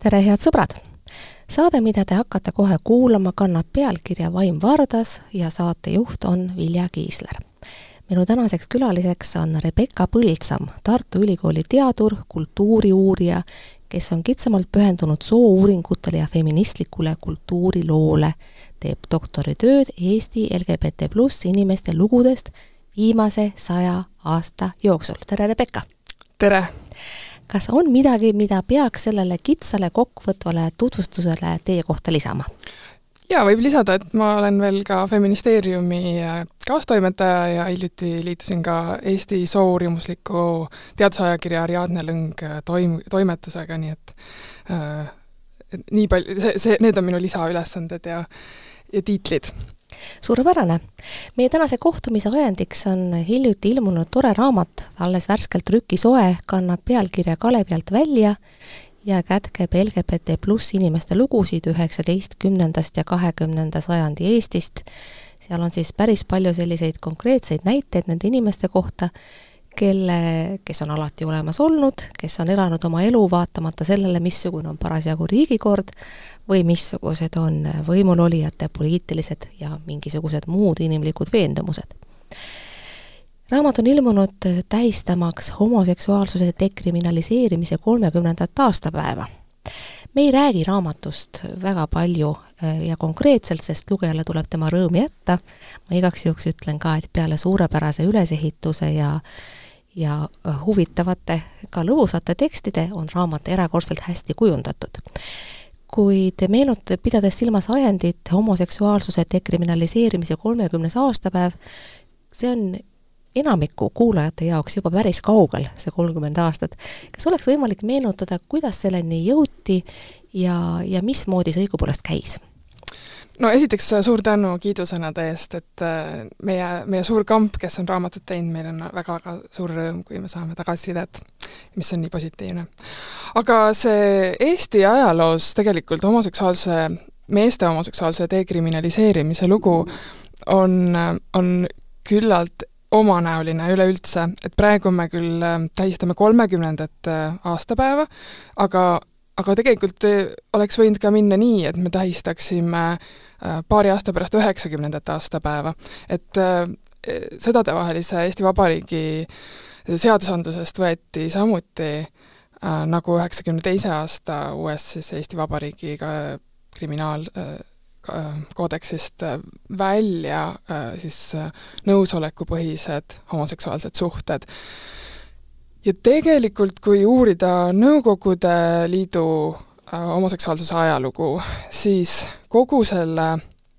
tere, head sõbrad! saade, mida te hakkate kohe kuulama, kannab pealkirja Vaim Vardas ja saatejuht on Vilja Kiisler. minu tänaseks külaliseks on Rebecca Põldsam, Tartu Ülikooli teadur, kultuuriuurija, kes on kitsamalt pühendunud soouuringutele ja feministlikule kultuuriloole, teeb doktoritööd Eesti LGBT pluss inimeste lugudest viimase saja aasta jooksul. tere, Rebecca! tere! Kas on midagi, mida peaks sellele kitsale kokkuvõtvale tutvustusele teie kohta lisama? jaa, võib lisada, et ma olen veel ka Feministeeriumi äh, kaastoimetaja ja hiljuti liitusin ka Eesti soouurimusliku teadusajakirja Ariadne Lõng äh, toim-, toimetusega, nii et äh, nii palju, see, see, need on minu lisaülesanded ja, ja tiitlid suurepärane. meie tänase kohtumise ajendiks on hiljuti ilmunud tore raamat, alles värskelt trükisoe, kannab pealkirja Kalevi alt välja ja kätkeb LGBT pluss inimeste lugusid üheksateistkümnendast ja kahekümnenda sajandi Eestist. seal on siis päris palju selliseid konkreetseid näiteid nende inimeste kohta, kelle, kes on alati olemas olnud, kes on elanud oma elu vaatamata sellele, missugune on parasjagu riigikord või missugused on võimulolijate poliitilised ja mingisugused muud inimlikud veendumused. raamat on ilmunud tähistamaks homoseksuaalsuse dekriminaliseerimise kolmekümnendat aastapäeva. Me ei räägi raamatust väga palju äh, ja konkreetselt, sest lugejale tuleb tema rõõm jätta, ma igaks juhuks ütlen ka, et peale suurepärase ülesehituse ja ja äh, huvitavate, ka lõbusate tekstide on raamat erakordselt hästi kujundatud. kuid meenut-, pidades silmas ajendit homoseksuaalsuse dekriminaliseerimise kolmekümnes aastapäev, see on enamiku kuulajate jaoks juba päris kaugel, see kolmkümmend aastat. kas oleks võimalik meenutada, kuidas selleni jõuti ja, ja mismoodi see õigupoolest käis? no esiteks suur tänu kiidusõnade eest, et äh, meie, meie suur kamp, kes on raamatut teinud, meil on väga-väga suur rõõm, kui me saame tagasisidet, mis on nii positiivne. aga see Eesti ajaloos tegelikult homoseksuaalse, meeste homoseksuaalse dekriminaliseerimise lugu on, on küllalt omanäoline üleüldse, et praegu me küll äh, tähistame kolmekümnendat äh, aastapäeva, aga aga tegelikult oleks võinud ka minna nii, et me tähistaksime äh, Äh, paari aasta pärast üheksakümnendat aastapäeva. et äh, sõdadevahelise Eesti Vabariigi seadusandlusest võeti samuti äh, nagu üheksakümne teise aasta uues siis Eesti Vabariigiga kriminaalkoodeksist välja siis nõusolekupõhised homoseksuaalsed suhted. ja tegelikult, kui uurida Nõukogude Liidu homoseksuaalsuse ajalugu, siis kogu selle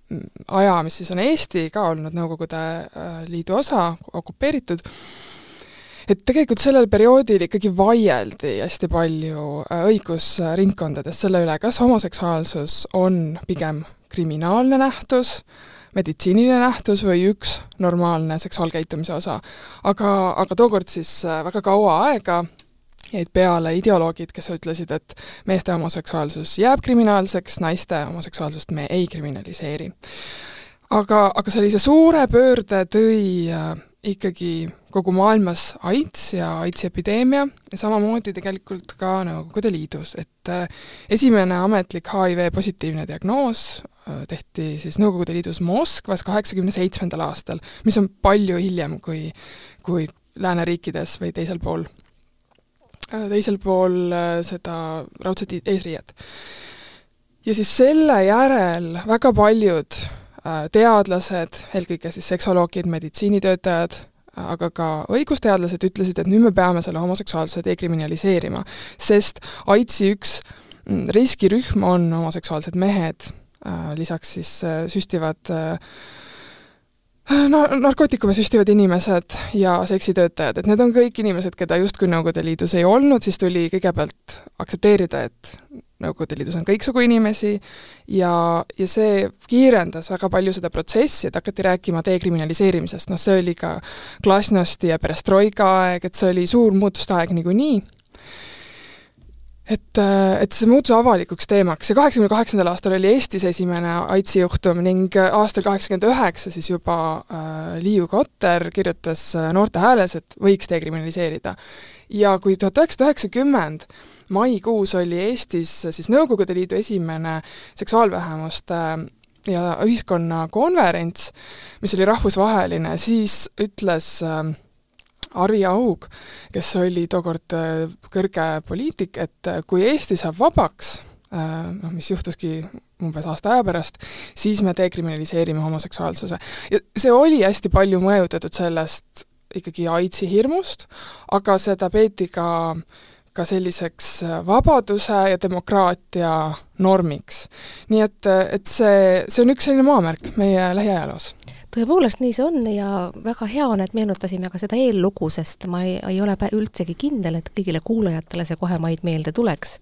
mm, aja, mis siis on Eesti ka olnud Nõukogude äh, Liidu osa, okupeeritud, et tegelikult sellel perioodil ikkagi vaieldi hästi palju äh, õigusringkondades selle üle, kas homoseksuaalsus on pigem kriminaalne nähtus, meditsiiniline nähtus või üks normaalne seksuaalkäitumise osa. aga, aga tookord siis äh, väga kaua aega jäid peale ideoloogid, kes ütlesid, et meeste homoseksuaalsus jääb kriminaalseks, naiste homoseksuaalsust me ei kriminaliseeri. aga, aga sellise suure pöörde tõi äh, ikkagi kogu maailmas AIDS ja AIDSi epideemia ja samamoodi tegelikult ka Nõukogude Liidus, et äh, esimene ametlik HIV positiivne diagnoos äh, tehti siis Nõukogude Liidus Moskvas kaheksakümne seitsmendal aastal, mis on palju hiljem kui, kui lääneriikides või teisel pool Äh, teisel pool seda raudset eesriiet. ja siis selle järel väga paljud teadlased, eelkõige siis seksuoloogid, meditsiinitöötajad, aga ka õigusteadlased ütlesid, et nüüd me peame selle homoseksuaalsuse dekriminaliseerima, sest AIDSi üks mm, riskirühm on homoseksuaalsed mehed, lisaks siis süstivad no narkootikume süstivad inimesed ja seksitöötajad, et need on kõik inimesed, keda justkui Nõukogude Liidus ei olnud, siis tuli kõigepealt aktsepteerida, et Nõukogude Liidus on kõiksugu inimesi ja, ja see kiirendas väga palju seda protsessi, et hakati rääkima dekriminaliseerimisest, noh see oli ka glasnosti ja perestroika aeg, et see oli suur muutuste aeg niikuinii. Et, et see muutus avalikuks teemaks. Ja kaheksakümne kaheksandal aastal oli Eestis esimene AIDSi juhtum ning aastal kaheksakümmend üheksa siis juba äh, Liiu Kotter kirjutas äh, Noorte Hääles, et võiks dekriminaliseerida. ja kui tuhat üheksasada üheksakümmend maikuus oli Eestis siis Nõukogude Liidu esimene seksuaalvähemuste ja ühiskonnakonverents, mis oli rahvusvaheline, siis ütles äh, Arvi Aug, kes oli tookord äh, kõrge poliitik, et äh, kui Eesti saab vabaks, äh, noh, mis juhtuski umbes aasta aja pärast, siis me dekriminaliseerime homoseksuaalsuse. ja see oli hästi palju mõjutatud sellest ikkagi AIDSi hirmust, aga seda peeti ka ka selliseks vabaduse ja demokraatia normiks. nii et, et see, see on üks selline maamärk meie lähiajaloos tõepoolest nii see on ja väga hea on, et meenutasime ka seda eellugu, sest ma ei, ei ole üldsegi kindel, et kõigile kuulajatele see kohe maid meelde tuleks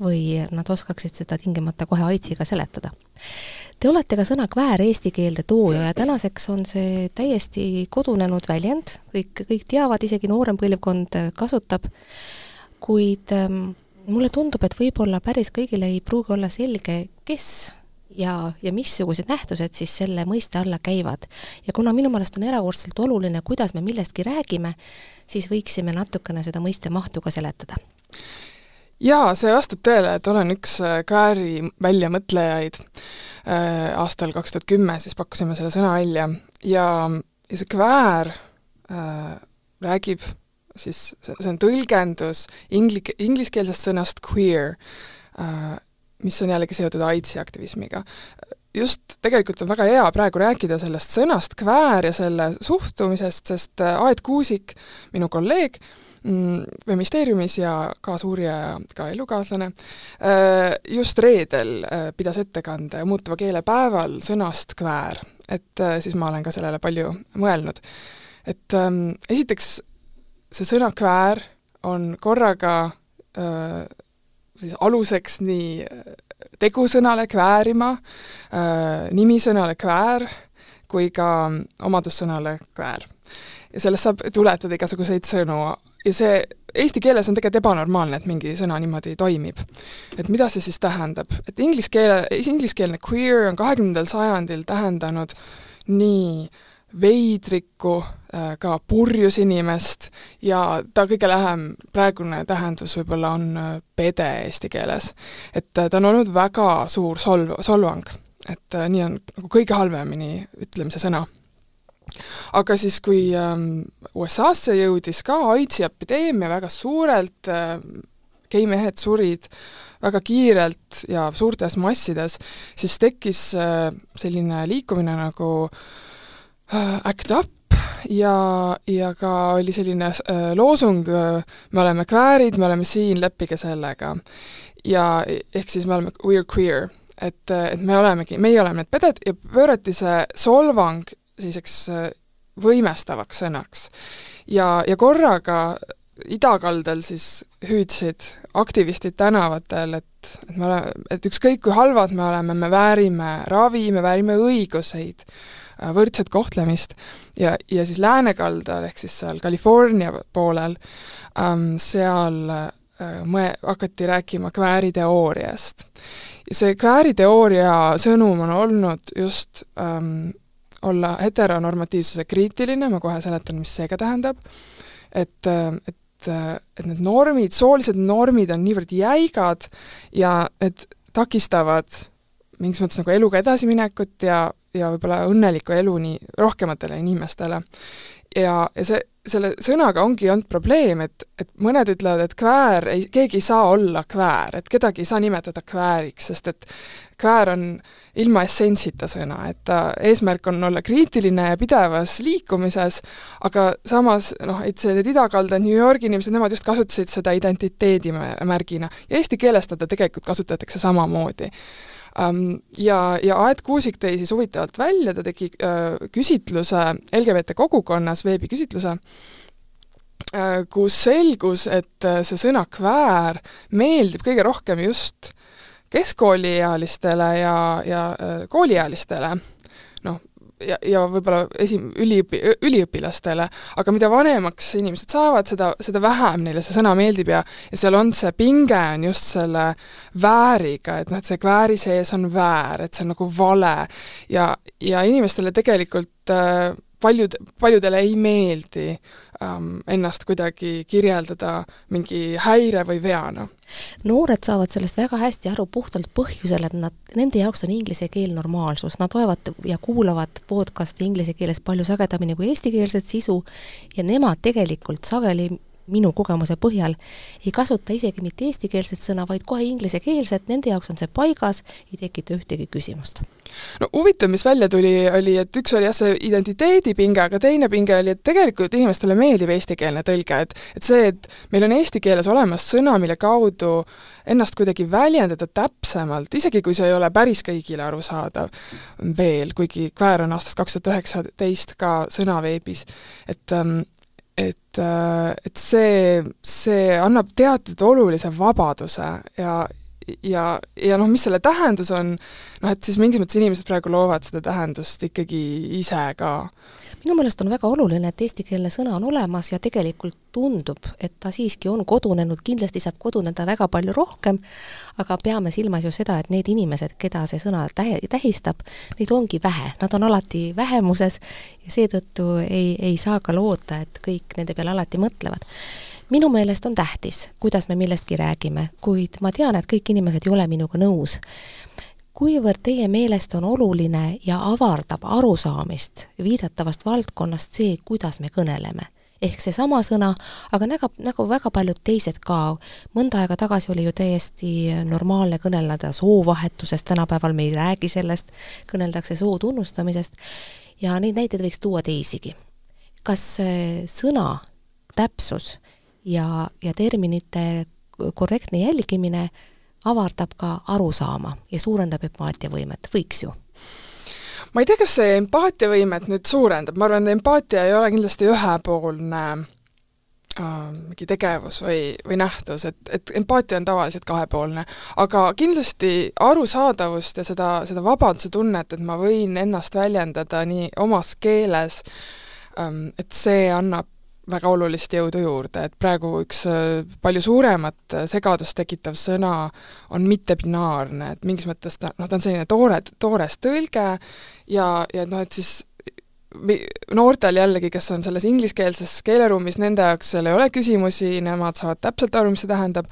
või nad oskaksid seda tingimata kohe aitsiga seletada. Te olete ka sõna kväär eesti keelde tooja ja tänaseks on see täiesti kodunenud väljend, kõik, kõik teavad, isegi noorem põlvkond kasutab, kuid ähm, mulle tundub, et võib-olla päris kõigile ei pruugi olla selge, kes ja, ja missugused nähtused siis selle mõiste alla käivad. ja kuna minu meelest on erakordselt oluline, kuidas me millestki räägime, siis võiksime natukene seda mõiste mahtu ka seletada. jaa, see vastab tõele, et olen üks äh, Kääri väljamõtlejaid. Äh, aastal kaks tuhat kümme siis pakkusime selle sõna välja ja, ja see kväär äh, räägib siis, see on tõlgendus ingli-, ingliskeelsest sõnast queer äh,, mis on jällegi seotud AIDSi aktivismiga. just tegelikult on väga hea praegu rääkida sellest sõnast kväär ja selle suhtumisest, sest äh, Aet Kuusik, minu kolleeg, mm, Feministeeriumis ja kaasuurija ja ka elukaaslane, äh, just reedel pidas ettekande muutuva keele päeval sõnast kväär. et siis ma olen ka sellele palju mõelnud. et ähm, esiteks, see sõna kväär on korraga öö, siis aluseks nii äh, tegusõnale kväärima, nimisõnale kväär, kui ka omadussõnale kväär. ja sellest saab tuletada igasuguseid sõnu ja see eesti keeles on tegelikult ebanormaalne, et mingi sõna niimoodi toimib. et mida see siis tähendab? et inglise keele, ingliskeelne queer on kahekümnendal sajandil tähendanud nii veidrikku, ka purjus inimest ja ta kõige lähem praegune tähendus võib-olla on äh, pede eesti keeles. et äh, ta on olnud väga suur solv, solvang, et nii on nagu kõige halvemini ütlemise sõna. aga siis, kui ähm, USA-sse jõudis ka AIDSi epideemia väga suurelt, geimehed surid väga kiirelt ja suurtes massides, siis tekkis selline liikumine nagu äh, Äh, Act Up ja, ja ka oli selline äh, loosung äh,, me oleme kväärid, me oleme siin, leppige sellega. ja ehk siis me oleme we are queer, et, äh, et me olemegi, meie oleme need peded ja pöörati see solvang selliseks äh, võimestavaks sõnaks. ja, ja korraga idakaldal siis hüüdsid aktivistid tänavatel, et, et me oleme, et ükskõik kui halvad me oleme, me väärime ravi, me väärime õiguseid võrdset kohtlemist ja, ja siis läänekaldal, ehk siis seal California poolel ähm,, seal äh, mõe-, hakati rääkima kvääriteooriast. ja see kvääriteooria sõnum on olnud just ähm, olla heteronormatiivsuse kriitiline, ma kohe seletan, mis see ka tähendab, et, äh, et et need normid, soolised normid on niivõrd jäigad ja need takistavad mingis mõttes nagu eluga edasiminekut ja, ja võib-olla õnnelikku elu nii rohkematele inimestele. ja, ja see, selle sõnaga ongi olnud probleem, et, et mõned ütlevad, et kväär ei, keegi ei saa olla kväär, et kedagi ei saa nimetada kvääriks, sest et kväär on ilma essentsita sõna, et ta eesmärk on olla kriitiline ja pidevas liikumises, aga samas noh, et see, need idakalda New Yorgi inimesed, nemad just kasutasid seda identiteedimärgina ja eesti keeles teda tegelikult kasutatakse samamoodi ja, ja Aet Kuusik tõi siis huvitavalt välja, ta tegi äh, küsitluse LGBT kogukonnas, veebiküsitluse, äh, kus selgus, et äh, see sõna kväär meeldib kõige rohkem just keskkooliealistele ja, ja kooliealistele ja, ja võib-olla esi-, üliõpi-, üliõpilastele, aga mida vanemaks inimesed saavad, seda, seda vähem neile see sõna meeldib ja ja seal on see pinge, on just selle vääriga, et noh, et see kvääri sees on väär, et see on nagu vale. ja, ja inimestele tegelikult äh, paljud, paljudele ei meeldi ähm, ennast kuidagi kirjeldada mingi häire või veana. noored saavad sellest väga hästi aru puhtalt põhjusel, et nad, nende jaoks on inglise keel normaalsus, nad loevad ja kuulavad podcast'i inglise keeles palju sagedamini kui eestikeelset sisu ja nemad tegelikult sageli minu kogemuse põhjal. Ei kasuta isegi mitte eestikeelset sõna, vaid kohe inglisekeelset, nende jaoks on see paigas, ei tekita ühtegi küsimust. no huvitav, mis välja tuli, oli, et üks oli jah, see identiteedipinge, aga teine pinge oli, et tegelikult inimestele meeldib eestikeelne tõlge, et et see, et meil on eesti keeles olemas sõna, mille kaudu ennast kuidagi väljendada täpsemalt, isegi kui see ei ole päris kõigile arusaadav veel, kuigi Kväär on aastast kaks tuhat üheksateist ka sõna veebis, et ähm, et, äh, et see, see annab teatud olulise vabaduse ja, ja, ja noh, mis selle tähendus on, noh et siis mingis mõttes inimesed praegu loovad seda tähendust ikkagi ise ka. Minu meelest on väga oluline, et eestikeelne sõna on olemas ja tegelikult tundub, et ta siiski on kodunenud, kindlasti saab koduneda väga palju rohkem, aga peame silmas ju seda, et need inimesed, keda see sõna tähe, tähistab, neid ongi vähe, nad on alati vähemuses ja seetõttu ei, ei saa ka loota, et kõik nende peale alati mõtlevad minu meelest on tähtis, kuidas me millestki räägime, kuid ma tean, et kõik inimesed ei ole minuga nõus. Kuivõrd teie meelest on oluline ja avardab arusaamist viidatavast valdkonnast see, kuidas me kõneleme? ehk seesama sõna, aga nagu, nagu väga paljud teised ka, mõnda aega tagasi oli ju täiesti normaalne kõneleda soovahetusest, tänapäeval me ei räägi sellest, kõneldakse soo tunnustamisest. Ja neid näiteid võiks tuua teisigi. kas sõna täpsus ja, ja terminite korrektne jälgimine avardab ka arusaama ja suurendab empaatiavõimet, võiks ju? ma ei tea, kas see empaatiavõimet nüüd suurendab, ma arvan, et empaatia ei ole kindlasti ühepoolne äh, mingi tegevus või, või nähtus, et, et empaatia on tavaliselt kahepoolne. aga kindlasti arusaadavust ja seda, seda vabaduse tunnet, et ma võin ennast väljendada nii omas keeles ähm,, et see annab väga olulist jõudu juurde, et praegu üks äh, palju suuremat äh, segadust tekitav sõna on mittebinaarne, et mingis mõttes ta, noh, ta on selline toore, toores tõlge ja, ja noh, et siis noortel jällegi, kes on selles ingliskeelses keeleruumis, nende jaoks seal ei ole küsimusi, nemad saavad täpselt aru, mis see tähendab,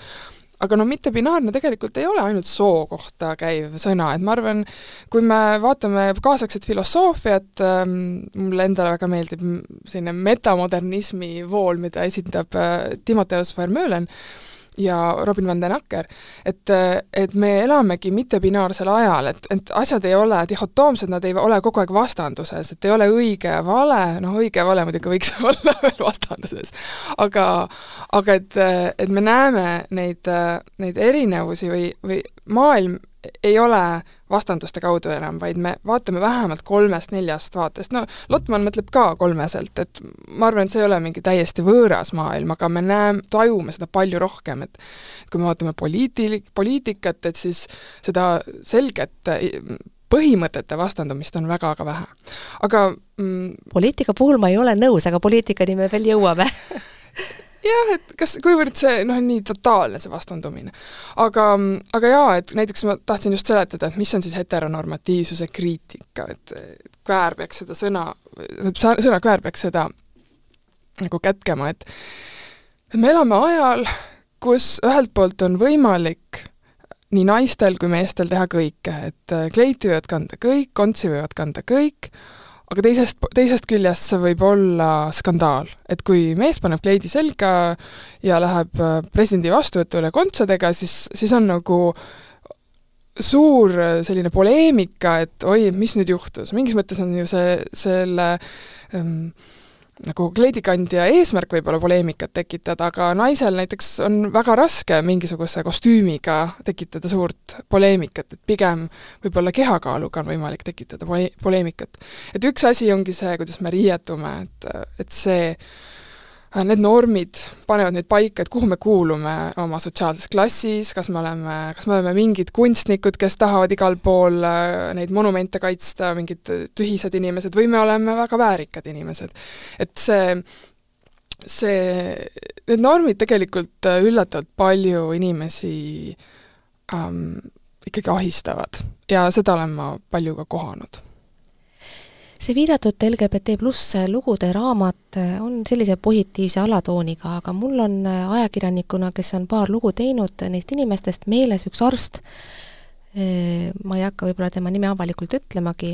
aga no mittebinaarne tegelikult ei ole ainult soo kohta käiv sõna, et ma arvan, kui me vaatame kaasaegset filosoofiat ähm,, mulle endale väga meeldib selline metamodernismi vool, mida esindab äh, Timoteus Vermeulen, ja Robin van den Acker, et, et me elamegi mittebinaarsel ajal, et, et asjad ei ole dihhotoomsed, nad ei ole kogu aeg vastanduses, et ei ole õige ja vale, noh õige ja vale muidugi võiks olla veel vastanduses, aga aga et, et me näeme neid, neid erinevusi või, või maailm ei ole vastanduste kaudu enam, vaid me vaatame vähemalt kolmest-neljast vaatest, no Lotman mõtleb ka kolmeselt, et ma arvan, et see ei ole mingi täiesti võõras maailm, aga me näeme, tajume seda palju rohkem, et kui me vaatame poliiti-, poliitikat, et siis seda selget põhimõtete vastandumist on väga-väga vähe. aga mm, poliitika puhul ma ei ole nõus, aga poliitikani me veel jõuame jah, et kas, kuivõrd see noh, nii totaalne, see vastandumine. aga, aga jaa, et näiteks ma tahtsin just seletada, et mis on siis heteronormatiivsuse kriitika, et Kväär peaks seda sõna, sõna Kväär peaks seda nagu kätkema, et me elame ajal, kus ühelt poolt on võimalik nii naistel kui meestel teha kõike, et kleiti võivad kanda kõik, kontsi võivad kanda kõik, aga teisest, teisest küljest see võib olla skandaal. et kui mees paneb kleidi selga ja läheb äh, presidendi vastuvõtule kontsadega, siis, siis on nagu suur äh, selline poleemika, et oi, mis nüüd juhtus, mingis mõttes on ju see, selle ähm, nagu kleidikandja eesmärk võib olla poleemikat tekitada, aga naisel näiteks on väga raske mingisuguse kostüümiga tekitada suurt poleemikat, et pigem võib-olla kehakaaluga on võimalik tekitada pole-, poleemikat. et üks asi ongi see, kuidas me riietume, et, et see need normid panevad meid paika, et kuhu me kuulume oma sotsiaalses klassis, kas me oleme, kas me oleme mingid kunstnikud, kes tahavad igal pool äh, neid monumente kaitsta, mingid tühised inimesed, või me oleme väga väärikad inimesed. et see, see, need normid tegelikult äh, üllatavalt palju inimesi ähm, ikkagi ahistavad ja seda olen ma palju ka kohanud see viidatud LGBT pluss lugude raamat on sellise positiivse alatooniga, aga mul on ajakirjanikuna, kes on paar lugu teinud, neist inimestest meeles üks arst, ma ei hakka võib-olla tema nime avalikult ütlemagi,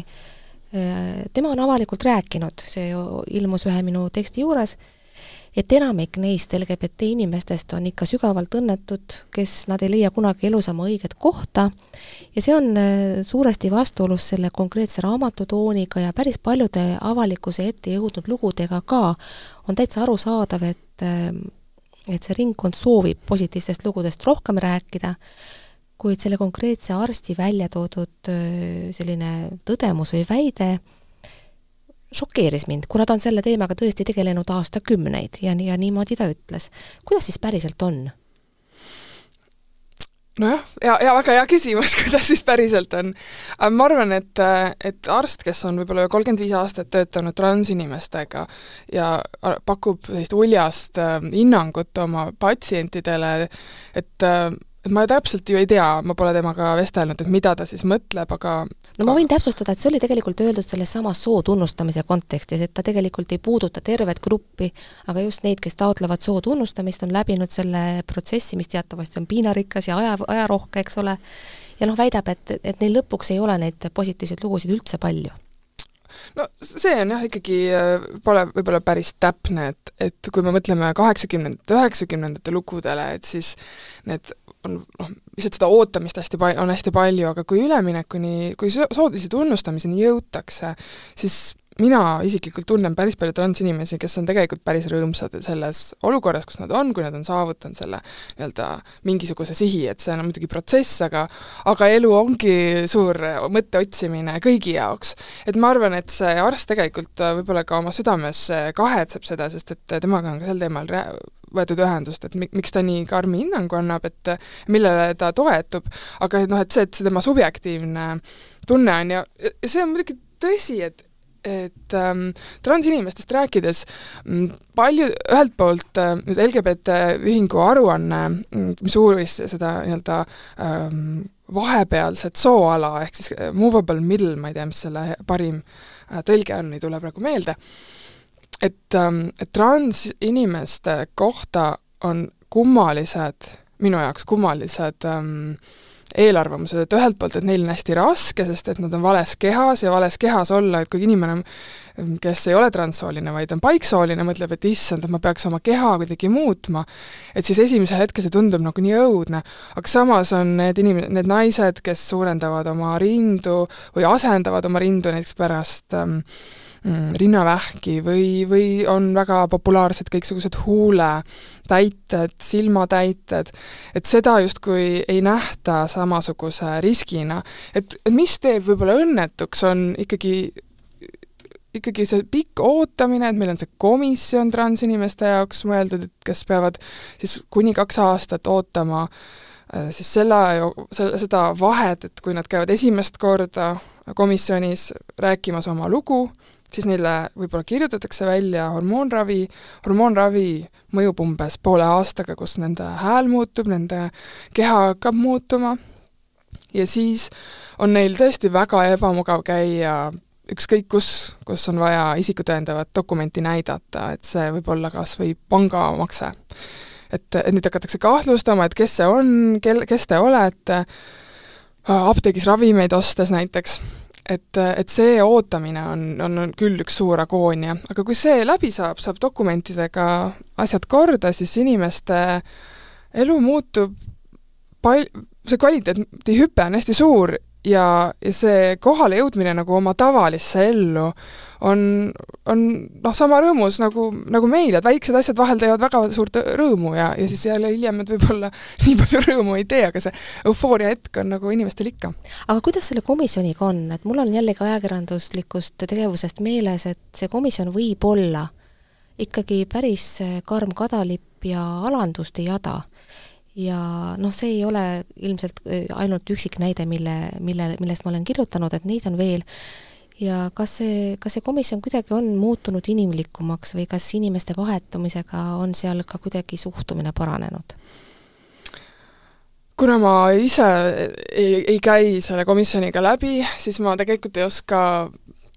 tema on avalikult rääkinud, see ilmus ühe minu teksti juures, et enamik neist LGBT inimestest on ikka sügavalt õnnetud, kes, nad ei leia kunagi elus oma õiget kohta. Ja see on suuresti vastuolus selle konkreetse raamatu tooniga ja päris paljude avalikkuse ette jõudnud lugudega ka. On täitsa arusaadav, et et see ringkond soovib positiivsest lugudest rohkem rääkida, kuid selle konkreetse arsti välja toodud selline tõdemus või väide šokeeris mind, kuna ta on selle teemaga tõesti tegelenud aastakümneid ja, ja niimoodi ta ütles. kuidas siis päriselt on? nojah, ja, ja väga hea küsimus, kuidas siis päriselt on. ma arvan, et, et arst, kes on võib-olla kolmkümmend viis aastat töötanud transinimestega ja pakub sellist uljast hinnangut oma patsientidele, et et ma täpselt ju ei tea, ma pole temaga vestelnud, et mida ta siis mõtleb, aga no ma võin täpsustada, et see oli tegelikult öeldud selles samas soo tunnustamise kontekstis, et ta tegelikult ei puuduta tervet gruppi, aga just neid, kes taotlevad soo tunnustamist, on läbinud selle protsessi, mis teatavasti on piinarikas ja aja, ajarohke, eks ole, ja noh, väidab, et, et neil lõpuks ei ole neid positiivseid lugusid üldse palju. No see on jah, ikkagi äh, pole võib-olla päris täpne, et, et kui me mõtleme kaheksakümnendate, üheksakümnendate lugudele, et siis need on noh, lihtsalt seda ootamist hästi pa-, on hästi palju, aga kui üleminekuni, kui soodlise tunnustamiseni jõutakse, siis mina isiklikult tunnen päris palju transinimesi, kes on tegelikult päris rõõmsad selles olukorras, kus nad on, kui nad on saavutanud selle nii-öelda mingisuguse sihi, et see on muidugi protsess, aga aga elu ongi suur mõtte otsimine kõigi jaoks. et ma arvan, et see arst tegelikult võib-olla ka oma südames kahetseb seda, sest et temaga on ka sel teemal võetud ühendust, et mi-, miks ta nii karmi hinnangu annab, et millele ta toetub, aga et noh, et see, et see tema subjektiivne tunne on ja see on muidugi tõsi, et et ähm, transinimestest rääkides mm, palju, ühelt poolt äh, nüüd LGBT ühingu aruanne, mm, mis uuris seda nii-öelda ähm, vahepealset sooala, ehk siis äh, movable middle, ma ei tea, mis selle parim äh, tõlge on, ei tule praegu meelde. Et, ähm, et transinimeste kohta on kummalised, minu jaoks kummalised ähm, eelarvamused, et ühelt poolt, et neil on hästi raske, sest et nad on vales kehas ja vales kehas olla, et kui inimene, kes ei ole transsooline, vaid on paiksooline, mõtleb, et issand, et ma peaks oma keha kuidagi muutma, et siis esimesel hetkel see tundub nagu nii õudne. aga samas on need inim-, need naised, kes suurendavad oma rindu või asendavad oma rindu näiteks pärast ähm, rinnavähki või, või on väga populaarsed kõiksugused huuletäited, silmatäited, et seda justkui ei nähta samasuguse riskina. et, et mis teeb võib-olla õnnetuks, on ikkagi ikkagi see pikk ootamine, et meil on see komisjon transinimeste jaoks mõeldud, et kes peavad siis kuni kaks aastat ootama äh, siis selle, selle, seda vahet, et kui nad käivad esimest korda komisjonis rääkimas oma lugu, siis neile võib-olla kirjutatakse välja hormoonravi, hormoonravi mõjub umbes poole aastaga, kus nende hääl muutub, nende keha hakkab muutuma. Ja siis on neil tõesti väga ebamugav käia ükskõik kus, kus on vaja isikut tõendavat dokumenti näidata, et see võib olla kas või pangamakse. et, et nüüd hakatakse kahtlustama, et kes see on, kel, kes te olete, apteegis ravimeid ostes näiteks et, et see ootamine on, on, on küll üks suur agoonia, aga kui see läbi saab, saab dokumentidega asjad korda, siis inimeste elu muutub pal-, see kvaliteedihüpe on hästi suur ja, ja see kohalejõudmine nagu oma tavalisse ellu on, on noh, sama rõõmus nagu, nagu meil, et väiksed asjad vahel teevad väga suurt rõõmu ja, ja siis jälle hiljem nad võib-olla nii palju rõõmu ei tee, aga see eufooria hetk on nagu inimestel ikka. aga kuidas selle komisjoniga on, et mul on jällegi ajakirjanduslikust tegevusest meeles, et see komisjon võib olla ikkagi päris karm kadalipp ja alanduste jada ja noh, see ei ole ilmselt äh, ainult üksik näide, mille, mille, millest ma olen kirjutanud, et neid on veel, ja kas see, kas see komisjon kuidagi on muutunud inimlikumaks või kas inimeste vahetumisega on seal ka kuidagi suhtumine paranenud? kuna ma ise ei, ei käi selle komisjoniga läbi, siis ma tegelikult ei oska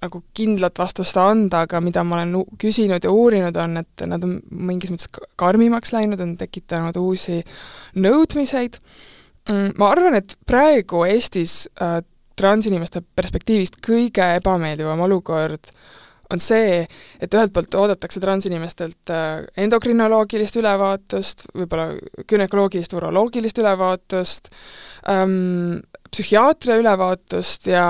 nagu kindlat vastust anda, aga mida ma olen küsinud ja uurinud, on, et nad on mingis mõttes karmimaks läinud, on tekitanud uusi nõudmiseid. Mm, ma arvan, et praegu Eestis äh, transinimeste perspektiivist kõige ebameeldivam olukord on see, et ühelt poolt oodatakse transinimestelt äh, endokrinoloogilist ülevaatust, võib-olla gümnakoloogilist, uroloogilist ülevaatust ähm,, psühhiaatria ülevaatust ja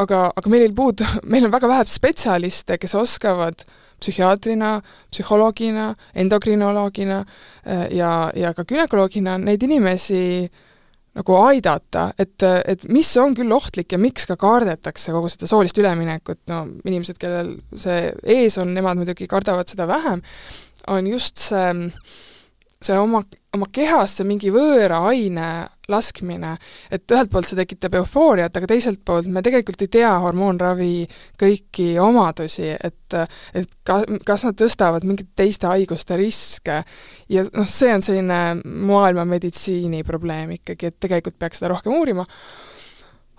aga, aga meil ei puudu, meil on väga vähe spetsialiste, kes oskavad psühhiaatrina, psühholoogina, endokrinoloogina äh, ja, ja ka gümnakoloogina neid inimesi nagu aidata, et, et mis on küll ohtlik ja miks ka kardetakse kogu seda soolist üleminekut, no inimesed, kellel see ees on, nemad muidugi kardavad seda vähem, on just see see oma, oma kehasse mingi võõra aine laskmine, et ühelt poolt see tekitab eufooriat, aga teiselt poolt me tegelikult ei tea hormoonravi kõiki omadusi, et et ka, kas nad tõstavad mingite teiste haiguste riske. Ja noh, see on selline maailma meditsiini probleem ikkagi, et tegelikult peaks seda rohkem uurima,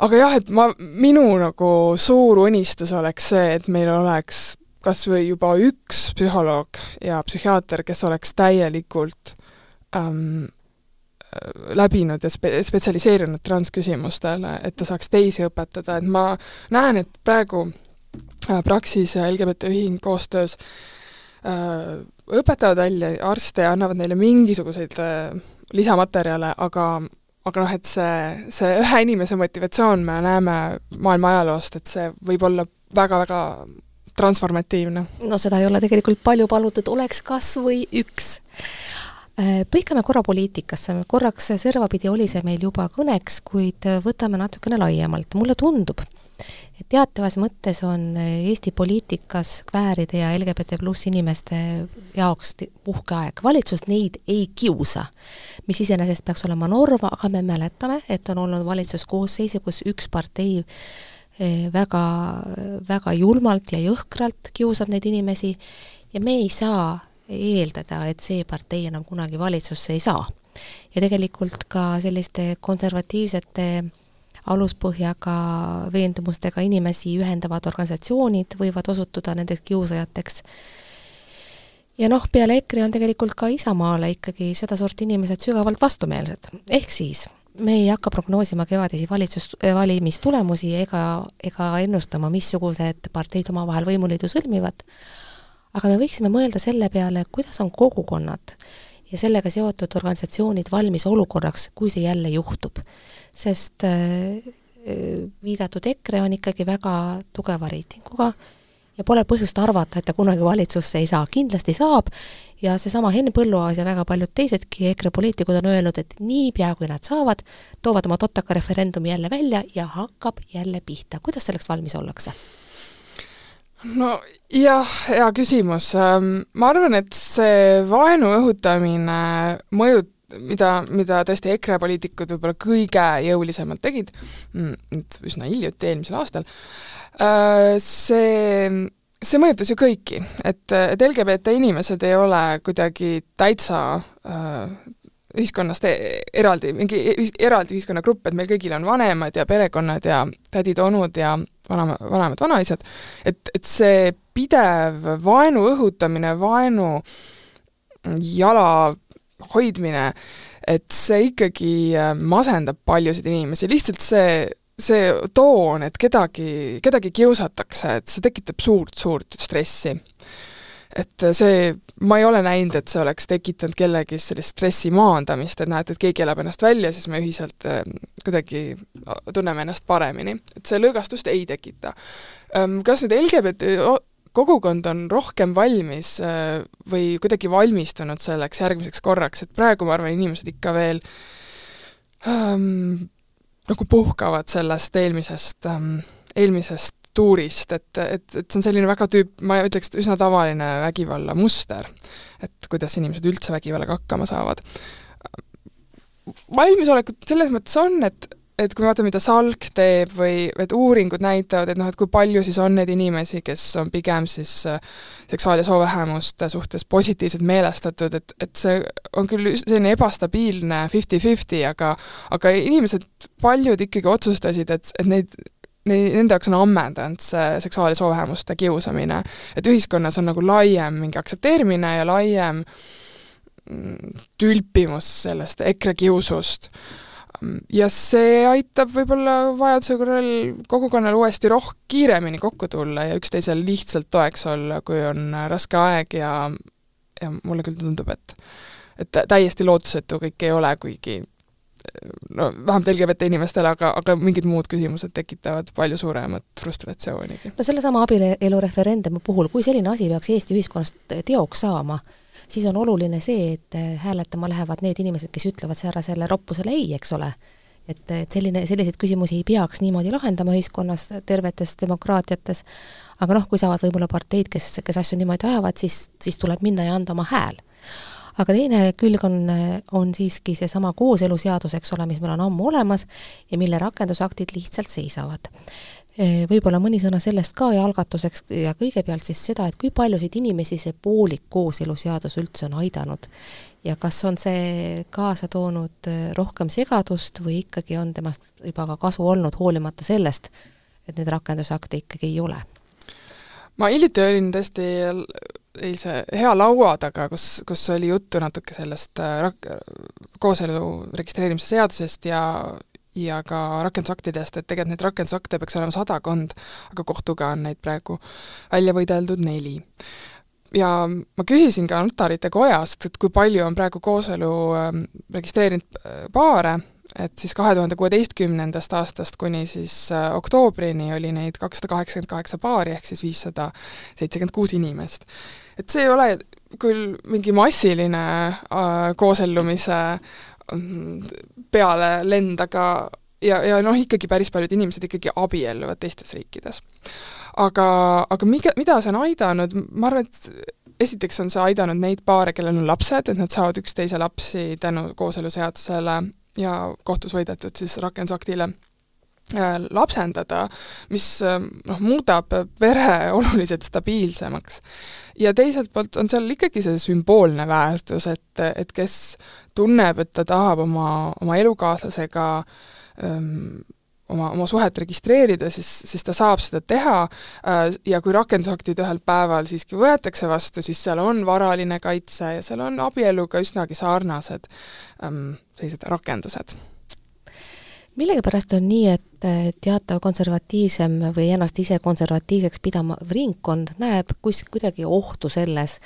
aga jah, et ma, minu nagu suur unistus oleks see, et meil oleks kas või juba üks psühholoog ja psühhiaater, kes oleks täielikult ähm, läbinud ja spe-, spetsialiseerunud transküsimustele, et ta saaks teisi õpetada, et ma näen, et praegu äh, Praxis ja LGBT Ühing koostöös äh, õpetavad välja arste ja annavad neile mingisuguseid äh, lisamaterjale, aga aga noh, et see, see ühe inimese motivatsioon, me näeme maailma ajaloost, et see võib olla väga-väga transformatiivne. no seda ei ole tegelikult palju palutud, oleks kas või üks. Äh, põikame korra poliitikasse, korraks servapidi oli see meil juba kõneks, kuid võtame natukene laiemalt, mulle tundub, et teatavas mõttes on Eesti poliitikas kvääride ja LGBT pluss inimeste jaoks puhkeaeg, valitsus neid ei kiusa. mis iseenesest peaks olema norm, aga me mäletame, et on olnud valitsuskoosseise, kus üks partei väga, väga julmalt ja jõhkralt kiusab neid inimesi ja me ei saa eeldada, et see partei enam kunagi valitsusse ei saa. ja tegelikult ka selliste konservatiivsete aluspõhjaga veendumustega inimesi ühendavad organisatsioonid võivad osutuda nendeks kiusajateks. ja noh, peale EKRE on tegelikult ka Isamaale ikkagi sedasorti inimesed sügavalt vastumeelsed, ehk siis me ei hakka prognoosima kevadisi valitsus, äh, valimistulemusi ega, ega ennustama, missugused parteid omavahel võimuliidu sõlmivad, aga me võiksime mõelda selle peale, kuidas on kogukonnad ja sellega seotud organisatsioonid valmis olukorraks, kui see jälle juhtub. sest äh, äh viidatud EKRE on ikkagi väga tugeva reitinguga ja pole põhjust arvata, et ta kunagi valitsusse ei saa, kindlasti saab ja seesama Henn Põlluaas ja väga paljud teisedki EKRE poliitikud on öelnud, et niipea, kui nad saavad, toovad oma totaka referendumi jälle välja ja hakkab jälle pihta. kuidas selleks valmis ollakse? No jah, hea küsimus. Ähm, ma arvan, et see vaenu õhutamine mõjut-, mida, mida tõesti EKRE poliitikud võib-olla kõige jõulisemalt tegid, mm, nüüd üsna hiljuti, eelmisel aastal, äh, see see mõjutas ju kõiki, et, et LGBT inimesed ei ole kuidagi täitsa äh, ühiskonnast e-, eraldi, mingi eraldi ühiskonnagrupp, et meil kõigil on vanemad ja perekonnad ja tädid-onud ja vanema, vanemad vanaisad, et, et see pidev vaenu õhutamine, vaenu jala hoidmine, et see ikkagi äh, masendab paljusid inimesi, lihtsalt see see toon, et kedagi, kedagi kiusatakse, et see tekitab suurt-suurt stressi. Et see, ma ei ole näinud, et see oleks tekitanud kellegi sellist stressi maandamist, et näed, et keegi elab ennast välja, siis me ühiselt äh, kuidagi tunneme ennast paremini. et see lõõgastust ei tekita. Ähm, kas nüüd LGBT kogukond on rohkem valmis äh, või kuidagi valmistunud selleks järgmiseks korraks, et praegu ma arvan, inimesed ikka veel um, nagu puhkavad sellest eelmisest ähm,, eelmisest tuurist, et, et, et see on selline väga tüüp, ma ütleks, üsna tavaline vägivallamuster. et kuidas inimesed üldse vägivallaga hakkama saavad. valmisolekut selles mõttes on, et et kui me vaatame, mida SALK teeb või et uuringud näitavad, et noh, et kui palju siis on neid inimesi, kes on pigem siis äh, seksuaal- ja soovähemuste suhtes positiivselt meelestatud, et, et see on küll selline ebastabiilne fifty-fifty, aga aga inimesed, paljud ikkagi otsustasid, et, et neid nende jaoks on ammendanud see seksuaal- ja soovähemuste kiusamine. et ühiskonnas on nagu laiem mingi aktsepteerimine ja laiem mm, tülpimus sellest EKRE kiusust. ja see aitab võib-olla vajaduse korral kogukonnal uuesti roh-, kiiremini kokku tulla ja üksteisele lihtsalt toeks olla, kui on raske aeg ja ja mulle küll tundub, et et täiesti lootusetu kõik ei ole, kuigi no vähemalt LGBT inimestele, aga, aga mingid muud küsimused tekitavad palju suuremat frustratsioonigi. no sellesama abielu referendumi puhul, kui selline asi peaks Eesti ühiskonnas teoks saama, siis on oluline see, et hääletama lähevad need inimesed, kes ütlevad säärasele roppusele ei, eks ole. et, et selline, selliseid küsimusi ei peaks niimoodi lahendama ühiskonnas, tervetes demokraatiates, aga noh, kui saavad võib-olla parteid, kes, kes asju niimoodi ajavad, siis, siis tuleb minna ja anda oma hääl aga teine külg on, on siiski seesama kooseluseadus, eks ole, mis meil on ammu olemas ja mille rakendusaktid lihtsalt seisavad. Võib-olla mõni sõna sellest ka ja algatuseks ja kõigepealt siis seda, et kui paljusid inimesi see poolik kooseluseadus üldse on aidanud ja kas on see kaasa toonud rohkem segadust või ikkagi on temast juba ka kasu olnud, hoolimata sellest, et neid rakendusakte ikkagi ei ole? ma hiljuti olin tõesti eilse hea laua taga, kus, kus oli juttu natuke sellest äh, rak-, kooselu registreerimise seadusest ja ja ka rakendusaktidest, et tegelikult neid rakendusakte peaks olema sadakond, aga kohtuga on neid praegu välja võideldud neli. ja ma küsisin ka notarite kojast, et kui palju on praegu kooselu ähm, registreerinud äh, paare, et siis kahe tuhande kuueteistkümnendast aastast kuni siis äh, oktoobrini oli neid kakssada kaheksakümmend kaheksa paari, ehk siis viissada seitsekümmend kuus inimest. Et see ei ole küll mingi massiline äh, koosellumise mm, peale lend, aga ja, ja noh, ikkagi päris paljud inimesed ikkagi abielluvad teistes riikides. aga, aga miga, mida see on aidanud, ma arvan, et esiteks on see aidanud neid paare, kellel on lapsed, et nad saavad üksteise lapsi tänu kooseluseadusele ja kohtus võidetud siis rakendusaktile lapsendada, mis äh, noh, muudab pere oluliselt stabiilsemaks. ja teiselt poolt on seal ikkagi see sümboolne väärtus, et, et kes tunneb, et ta tahab oma, oma elukaaslasega ähm, oma, oma suhet registreerida, siis, siis ta saab seda teha äh, ja kui rakendusaktid ühel päeval siiski võetakse vastu, siis seal on varaline kaitse ja seal on abieluga üsnagi sarnased ähm, sellised rakendused millegipärast on nii, et teatav konservatiivsem või ennast ise konservatiivseks pidama ringkond näeb kus-, kuidagi ohtu selles,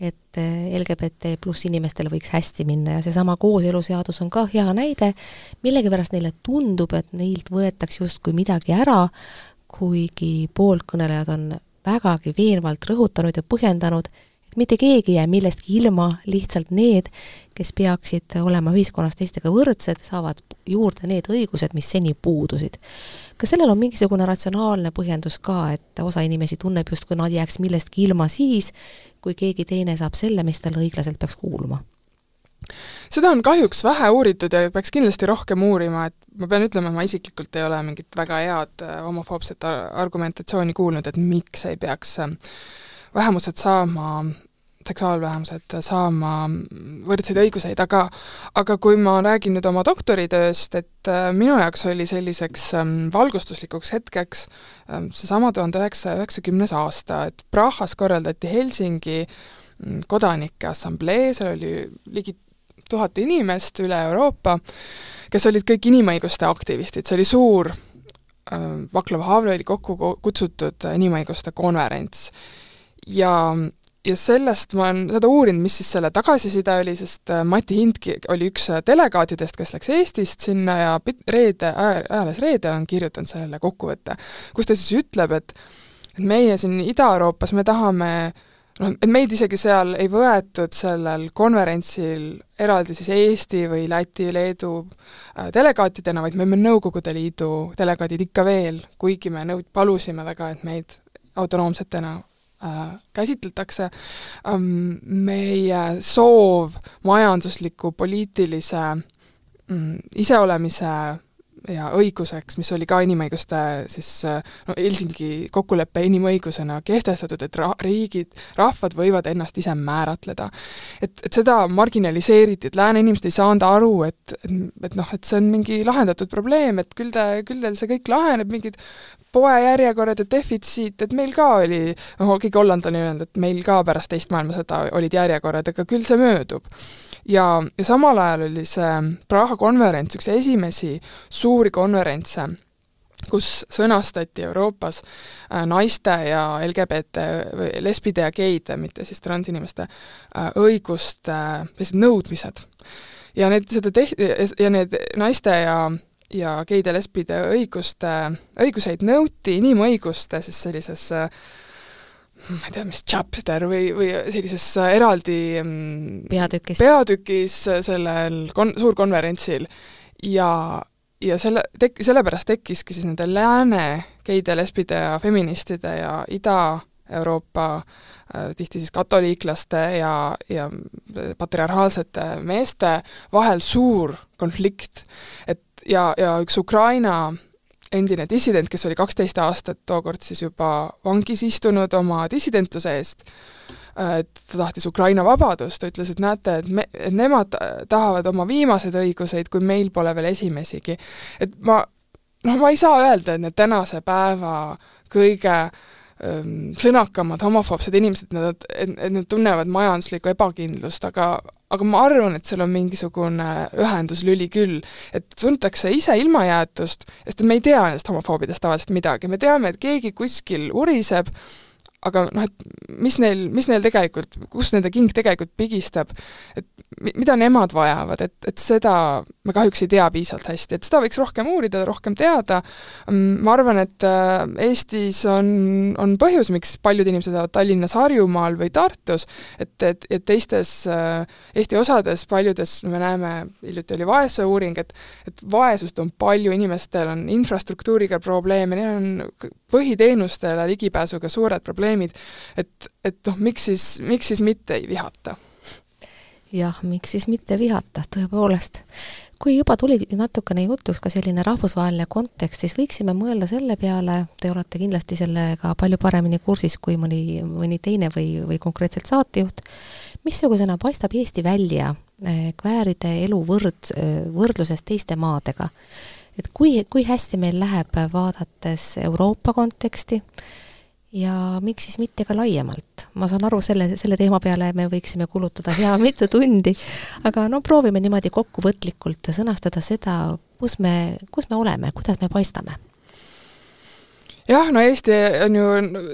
et eh, LGBT pluss inimestel võiks hästi minna. Ja seesama kooseluseadus on ka hea näide, millegipärast neile tundub, et neilt võetakse justkui midagi ära, kuigi pooltkõnelejad on vägagi veenvalt rõhutanud ja põhjendanud, et mitte keegi ei jää millestki ilma, lihtsalt need, kes peaksid olema ühiskonnas teistega võrdsed, saavad juurde need õigused, mis seni puudusid. kas sellel on mingisugune ratsionaalne põhjendus ka, et osa inimesi tunneb justkui nad jääks millestki ilma siis, kui keegi teine saab selle, mis talle õiglaselt peaks kuuluma? seda on kahjuks vähe uuritud ja peaks kindlasti rohkem uurima, et ma pean ütlema, ma isiklikult ei ole mingit väga head äh, homofoobset argumentatsiooni kuulnud, et miks ei peaks äh, vähemused saama seksuaalvähemused saama võrdseid õiguseid, aga aga kui ma räägin nüüd oma doktoritööst, et äh, minu jaoks oli selliseks ähm, valgustuslikuks hetkeks ähm, seesama tuhande üheksasaja üheksakümnes aasta, et Prahas korraldati Helsingi mm, kodanike assamblee, seal oli ligi tuhat inimest üle Euroopa, kes olid kõik inimõiguste aktivistid, see oli suur äh, Vaklava Havli oli kokku kutsutud inimõiguste konverents. Ja ja sellest ma olen seda uurinud, mis siis selle tagasiside oli, sest äh, Mati Hindki oli üks äh, delegaatidest, kes läks Eestist sinna ja Reede, ajalehes Reede on kirjutanud sellele kokkuvõtte, kus ta siis ütleb, et et meie siin Ida-Euroopas, me tahame noh, et meid isegi seal ei võetud sellel konverentsil eraldi siis Eesti või Läti, Leedu äh, delegaatidena, vaid me olime Nõukogude Liidu delegaadid ikka veel, kuigi me nõud-, palusime väga, et meid autonoomsetena käsitletakse, ähm, meie soov majandusliku, poliitilise mm, iseolemise ja õiguseks, mis oli ka inimõiguste siis no Helsingi kokkuleppe inimõigusena kehtestatud, et ra-, riigid, rahvad võivad ennast ise määratleda. et, et seda marginaliseeriti, et lääne inimesed ei saanud aru, et, et noh, et see on mingi lahendatud probleem, et küll te, küll teil see kõik laheneb, mingid poejärjekorrad ja defitsiit, et meil ka oli, noh, keegi Holland on öelnud, et meil ka pärast teist maailmasõda olid järjekorrad, aga küll see möödub ja, ja samal ajal oli see Praha konverents üks esimesi suuri konverentse, kus sõnastati Euroopas äh, naiste ja LGBT lesbide ja geide, mitte siis transinimeste äh, õiguste sellised nõudmised. ja need, seda tehti, ja need naiste ja ja geide, lesbide õiguste, õiguseid nõuti inimõiguste siis sellises ma ei tea, mis chapter või, või sellises eraldi mm, peatükis, peatükis sellel kon-, suurkonverentsil ja, ja selle, tek-, sellepärast tekkiski siis nende lääne geide, lesbide ja feministide ja Ida-Euroopa äh, tihti siis katoliiklaste ja, ja patriarhaalsete meeste vahel suur konflikt. et ja, ja üks Ukraina endine dissident, kes oli kaksteist aastat tookord siis juba vangis istunud oma dissidentluse eest, et ta tahtis Ukraina vabadust, ta ütles, et näete, et me, et nemad tahavad oma viimaseid õiguseid, kui meil pole veel esimesigi. et ma, noh, ma ei saa öelda, et need tänase päeva kõige ähm, sõnakamad homofoobsed inimesed, nad, et, et nad tunnevad majanduslikku ebakindlust, aga aga ma arvan, et seal on mingisugune ühenduslüli küll, et tuntakse ise ilmajäetust, sest me ei tea nendest homofoobidest tavaliselt midagi, me teame, et keegi kuskil uriseb, aga noh, et mis neil, mis neil tegelikult, kus nende king tegelikult pigistab, et mida nemad vajavad, et, et seda me kahjuks ei tea piisavalt hästi, et seda võiks rohkem uurida, rohkem teada, mm, ma arvan, et äh, Eestis on, on põhjus, miks paljud inimesed elavad Tallinnas, Harjumaal või Tartus, et, et, et teistes äh, Eesti osades, paljudes me näeme, hiljuti oli vaesuse uuring, et et vaesust on palju, inimestel on infrastruktuuriga probleeme, neil on põhiteenustele ligipääsuga suured probleemid, et, et noh, miks siis, miks siis mitte ei vihata? jah, miks siis mitte vihata, tõepoolest. kui juba tuli natukene jutuks ka selline rahvusvaheline kontekst, siis võiksime mõelda selle peale, te olete kindlasti sellega palju paremini kursis kui mõni, mõni teine või, või konkreetselt saatejuht, missugusena paistab Eesti välja eh, kvääride elu võrd, võrdluses teiste maadega? Et kui, kui hästi meil läheb, vaadates Euroopa konteksti, ja miks siis mitte ka laiemalt? ma saan aru, selle, selle teema peale me võiksime kulutada hea mitu tundi, aga no proovime niimoodi kokkuvõtlikult sõnastada seda, kus me, kus me oleme, kuidas me paistame jah, no Eesti on ju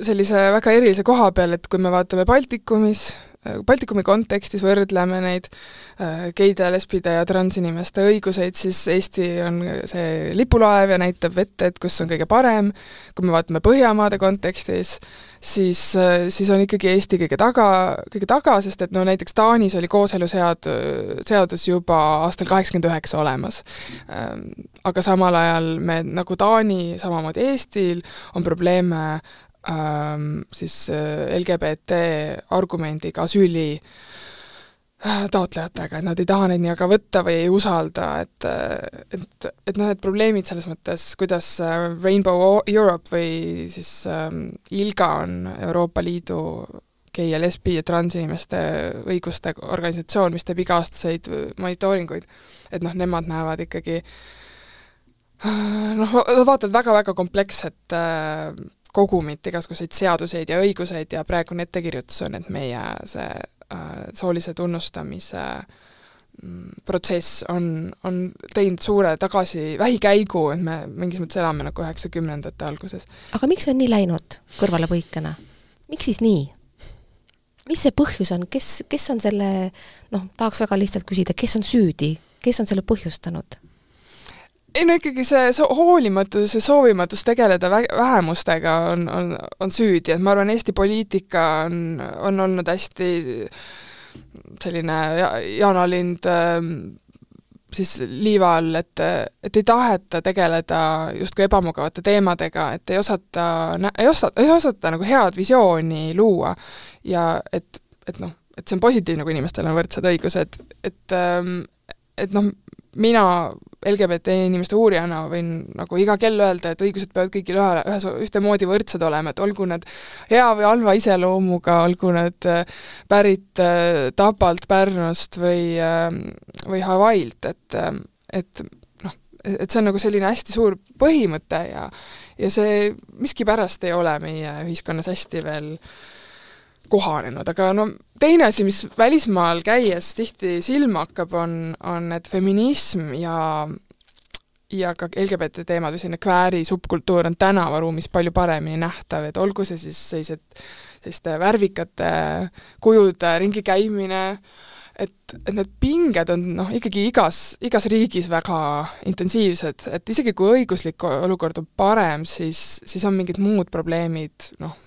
sellise väga erilise koha peal, et kui me vaatame Baltikumis, Baltikumi kontekstis võrdleme neid äh, geide, lesbide ja transinimeste õiguseid, siis Eesti on see lipulaev ja näitab ette, et kus on kõige parem, kui me vaatame Põhjamaade kontekstis, siis, äh, siis on ikkagi Eesti kõige taga, kõige taga, sest et no näiteks Taanis oli kooselusead-, seadus juba aastal kaheksakümmend üheksa olemas. Ähm, aga samal ajal me, nagu Taani, samamoodi Eestil, on probleeme siis äh, LGBT argumendiga asüüli äh, taotlejatega, et nad ei taha neid nii väga võtta või ei usalda, et et, et noh, need probleemid selles mõttes, kuidas äh, Rainbow Europe või siis ähm, ILGA on Euroopa Liidu gei ja lesbi ja transinimeste õiguste organisatsioon, mis teeb iga-aastaseid monitooringuid, et noh, nemad näevad ikkagi noh, vaatavad väga-väga kompleksset äh, kogumit igasuguseid seaduseid ja õiguseid ja praegune ettekirjutus on, et meie see äh, soolise tunnustamise mm, protsess on, on teinud suure tagasi, vähikäigu, et me mingis mõttes elame nagu üheksakümnendate alguses. aga miks on nii läinud kõrvalepõikena? miks siis nii? mis see põhjus on, kes, kes on selle, noh, tahaks väga lihtsalt küsida, kes on süüdi, kes on selle põhjustanud? Ei no ikkagi see so-, hoolimatus ja soovimatus tegeleda vä-, vähemustega on, on, on süüdi, et ma arvan, Eesti poliitika on, on olnud hästi selline ja-, jaanalind äh, siis liiva all, et, et ei taheta tegeleda justkui ebamugavate teemadega, et ei osata, ei osa-, ei osata nagu head visiooni luua ja et, et noh, et see on positiivne, kui inimestel on võrdsed õigused, et ähm, et noh, mina LGBT inimeste uurijana võin nagu iga kell öelda, et õigused peavad kõigil ühe, ühes, ühtemoodi võrdsed olema, et olgu need hea või halva iseloomuga, olgu need äh, pärit äh, Tapalt, Pärnust või, ähm, või Hawaiilt, et, et noh, et see on nagu selline hästi suur põhimõte ja ja see miskipärast ei ole meie ühiskonnas hästi veel kohanenud, aga no teine asi, mis välismaal käies tihti silma hakkab, on, on, et feminism ja ja ka LGBT teemad või selline kvääri subkultuur on tänavaruumis palju paremini nähtav, et olgu see siis sellised, selliste värvikate kujude ringi käimine, et, et need pinged on noh, ikkagi igas, igas riigis väga intensiivsed, et isegi kui õiguslik olukord on parem, siis, siis on mingid muud probleemid, noh,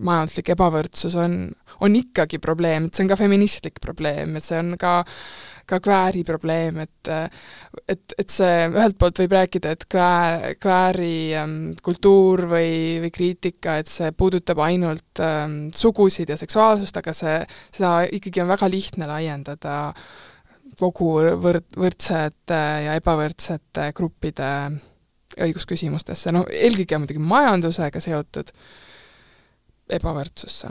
majanduslik ebavõrdsus on, on ikkagi probleem, et see on ka feministlik probleem, et see on ka ka kvääri probleem, et et, et see ühelt poolt võib rääkida, et kväär, kvääri ähm, kultuur või, või kriitika, et see puudutab ainult ähm, sugusid ja seksuaalsust, aga see, seda ikkagi on väga lihtne laiendada kogu võrd-, võrdsete ja ebavõrdsete gruppide õigusküsimustesse, no eelkõige muidugi majandusega seotud ebavõrdsusse.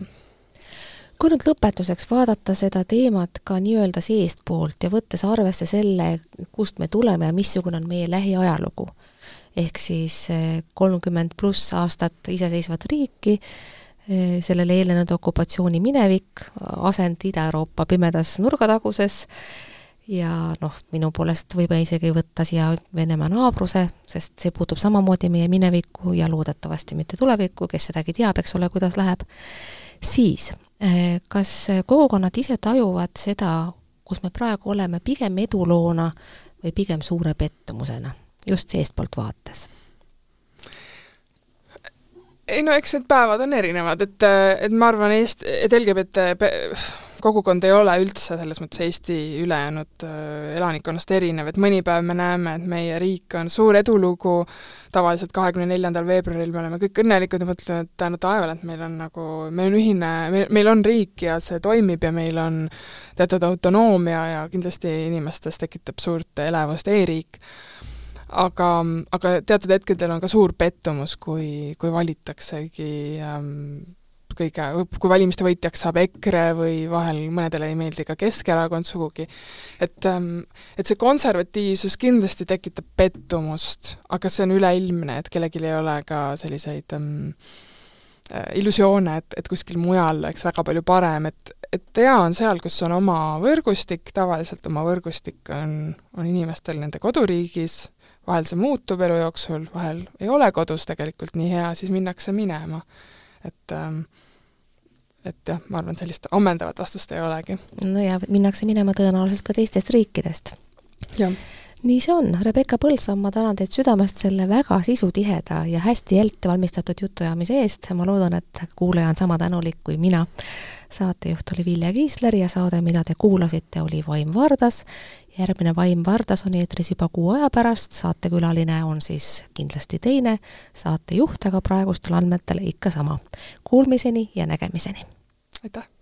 kui nüüd lõpetuseks vaadata seda teemat ka nii-öelda seestpoolt ja võttes arvesse selle, kust me tuleme ja missugune on meie lähiajalugu, ehk siis eh, kolmkümmend pluss aastat iseseisvat riiki, eh, sellele eelnenud okupatsiooni minevik, asend Ida-Euroopa pimedas nurgataguses, ja noh, minu poolest võime isegi võtta siia Venemaa naabruse, sest see puutub samamoodi meie minevikku ja loodetavasti mitte tulevikku, kes sedagi teab, eks ole, kuidas läheb, siis eh, kas kogukonnad ise tajuvad seda, kus me praegu oleme, pigem eduloona või pigem suure pettumusena, just seestpoolt vaates? Ei no eks need päevad on erinevad, et, et ma arvan, Eest-, et LGBT kogukond ei ole üldse selles mõttes Eesti ülejäänud äh, elanikkonnast erinev, et mõni päev me näeme, et meie riik on suur edulugu, tavaliselt kahekümne neljandal veebruaril me oleme kõik õnnelikud ja mõtleme, et tänu taevale, et meil on nagu, meil on ühine, meil, meil on riik ja see toimib ja meil on teatud autonoomia ja kindlasti inimestes tekitab suurt elevust e-riik aga, aga teatud hetkedel on ka suur pettumus, kui, kui valitaksegi ähm, kõige, kui valimiste võitjaks saab EKRE või vahel mõnedele ei meeldi ka Keskerakond sugugi, et ähm, et see konservatiivsus kindlasti tekitab pettumust, aga see on üleilmne, et kellelgi ei ole ka selliseid ähm, äh, illusioone, et, et kuskil mujal oleks väga palju parem, et, et hea on seal, kus on oma võrgustik, tavaliselt oma võrgustik on, on inimestel nende koduriigis, vahel see muutub elu jooksul, vahel ei ole kodus tegelikult nii hea, siis minnakse minema. et ähm, et jah, ma arvan, sellist ammendavat vastust ei olegi. no ja minnakse minema tõenäoliselt ka teistest riikidest. nii see on, Rebecca Põldsam, ma tänan teid südamest selle väga sisutiheda ja hästi ette valmistatud jutuajamise eest, ma loodan, et kuulaja on sama tänulik kui mina. Saatejuht oli Vilja Kiisler ja saade, mida te kuulasite, oli Vaim Vardas. järgmine Vaim Vardas on eetris juba kuu aja pärast, saatekülaline on siis kindlasti teine, saatejuht aga praegustel andmetel ikka sama. Kuulmiseni ja nägemiseni! aitäh!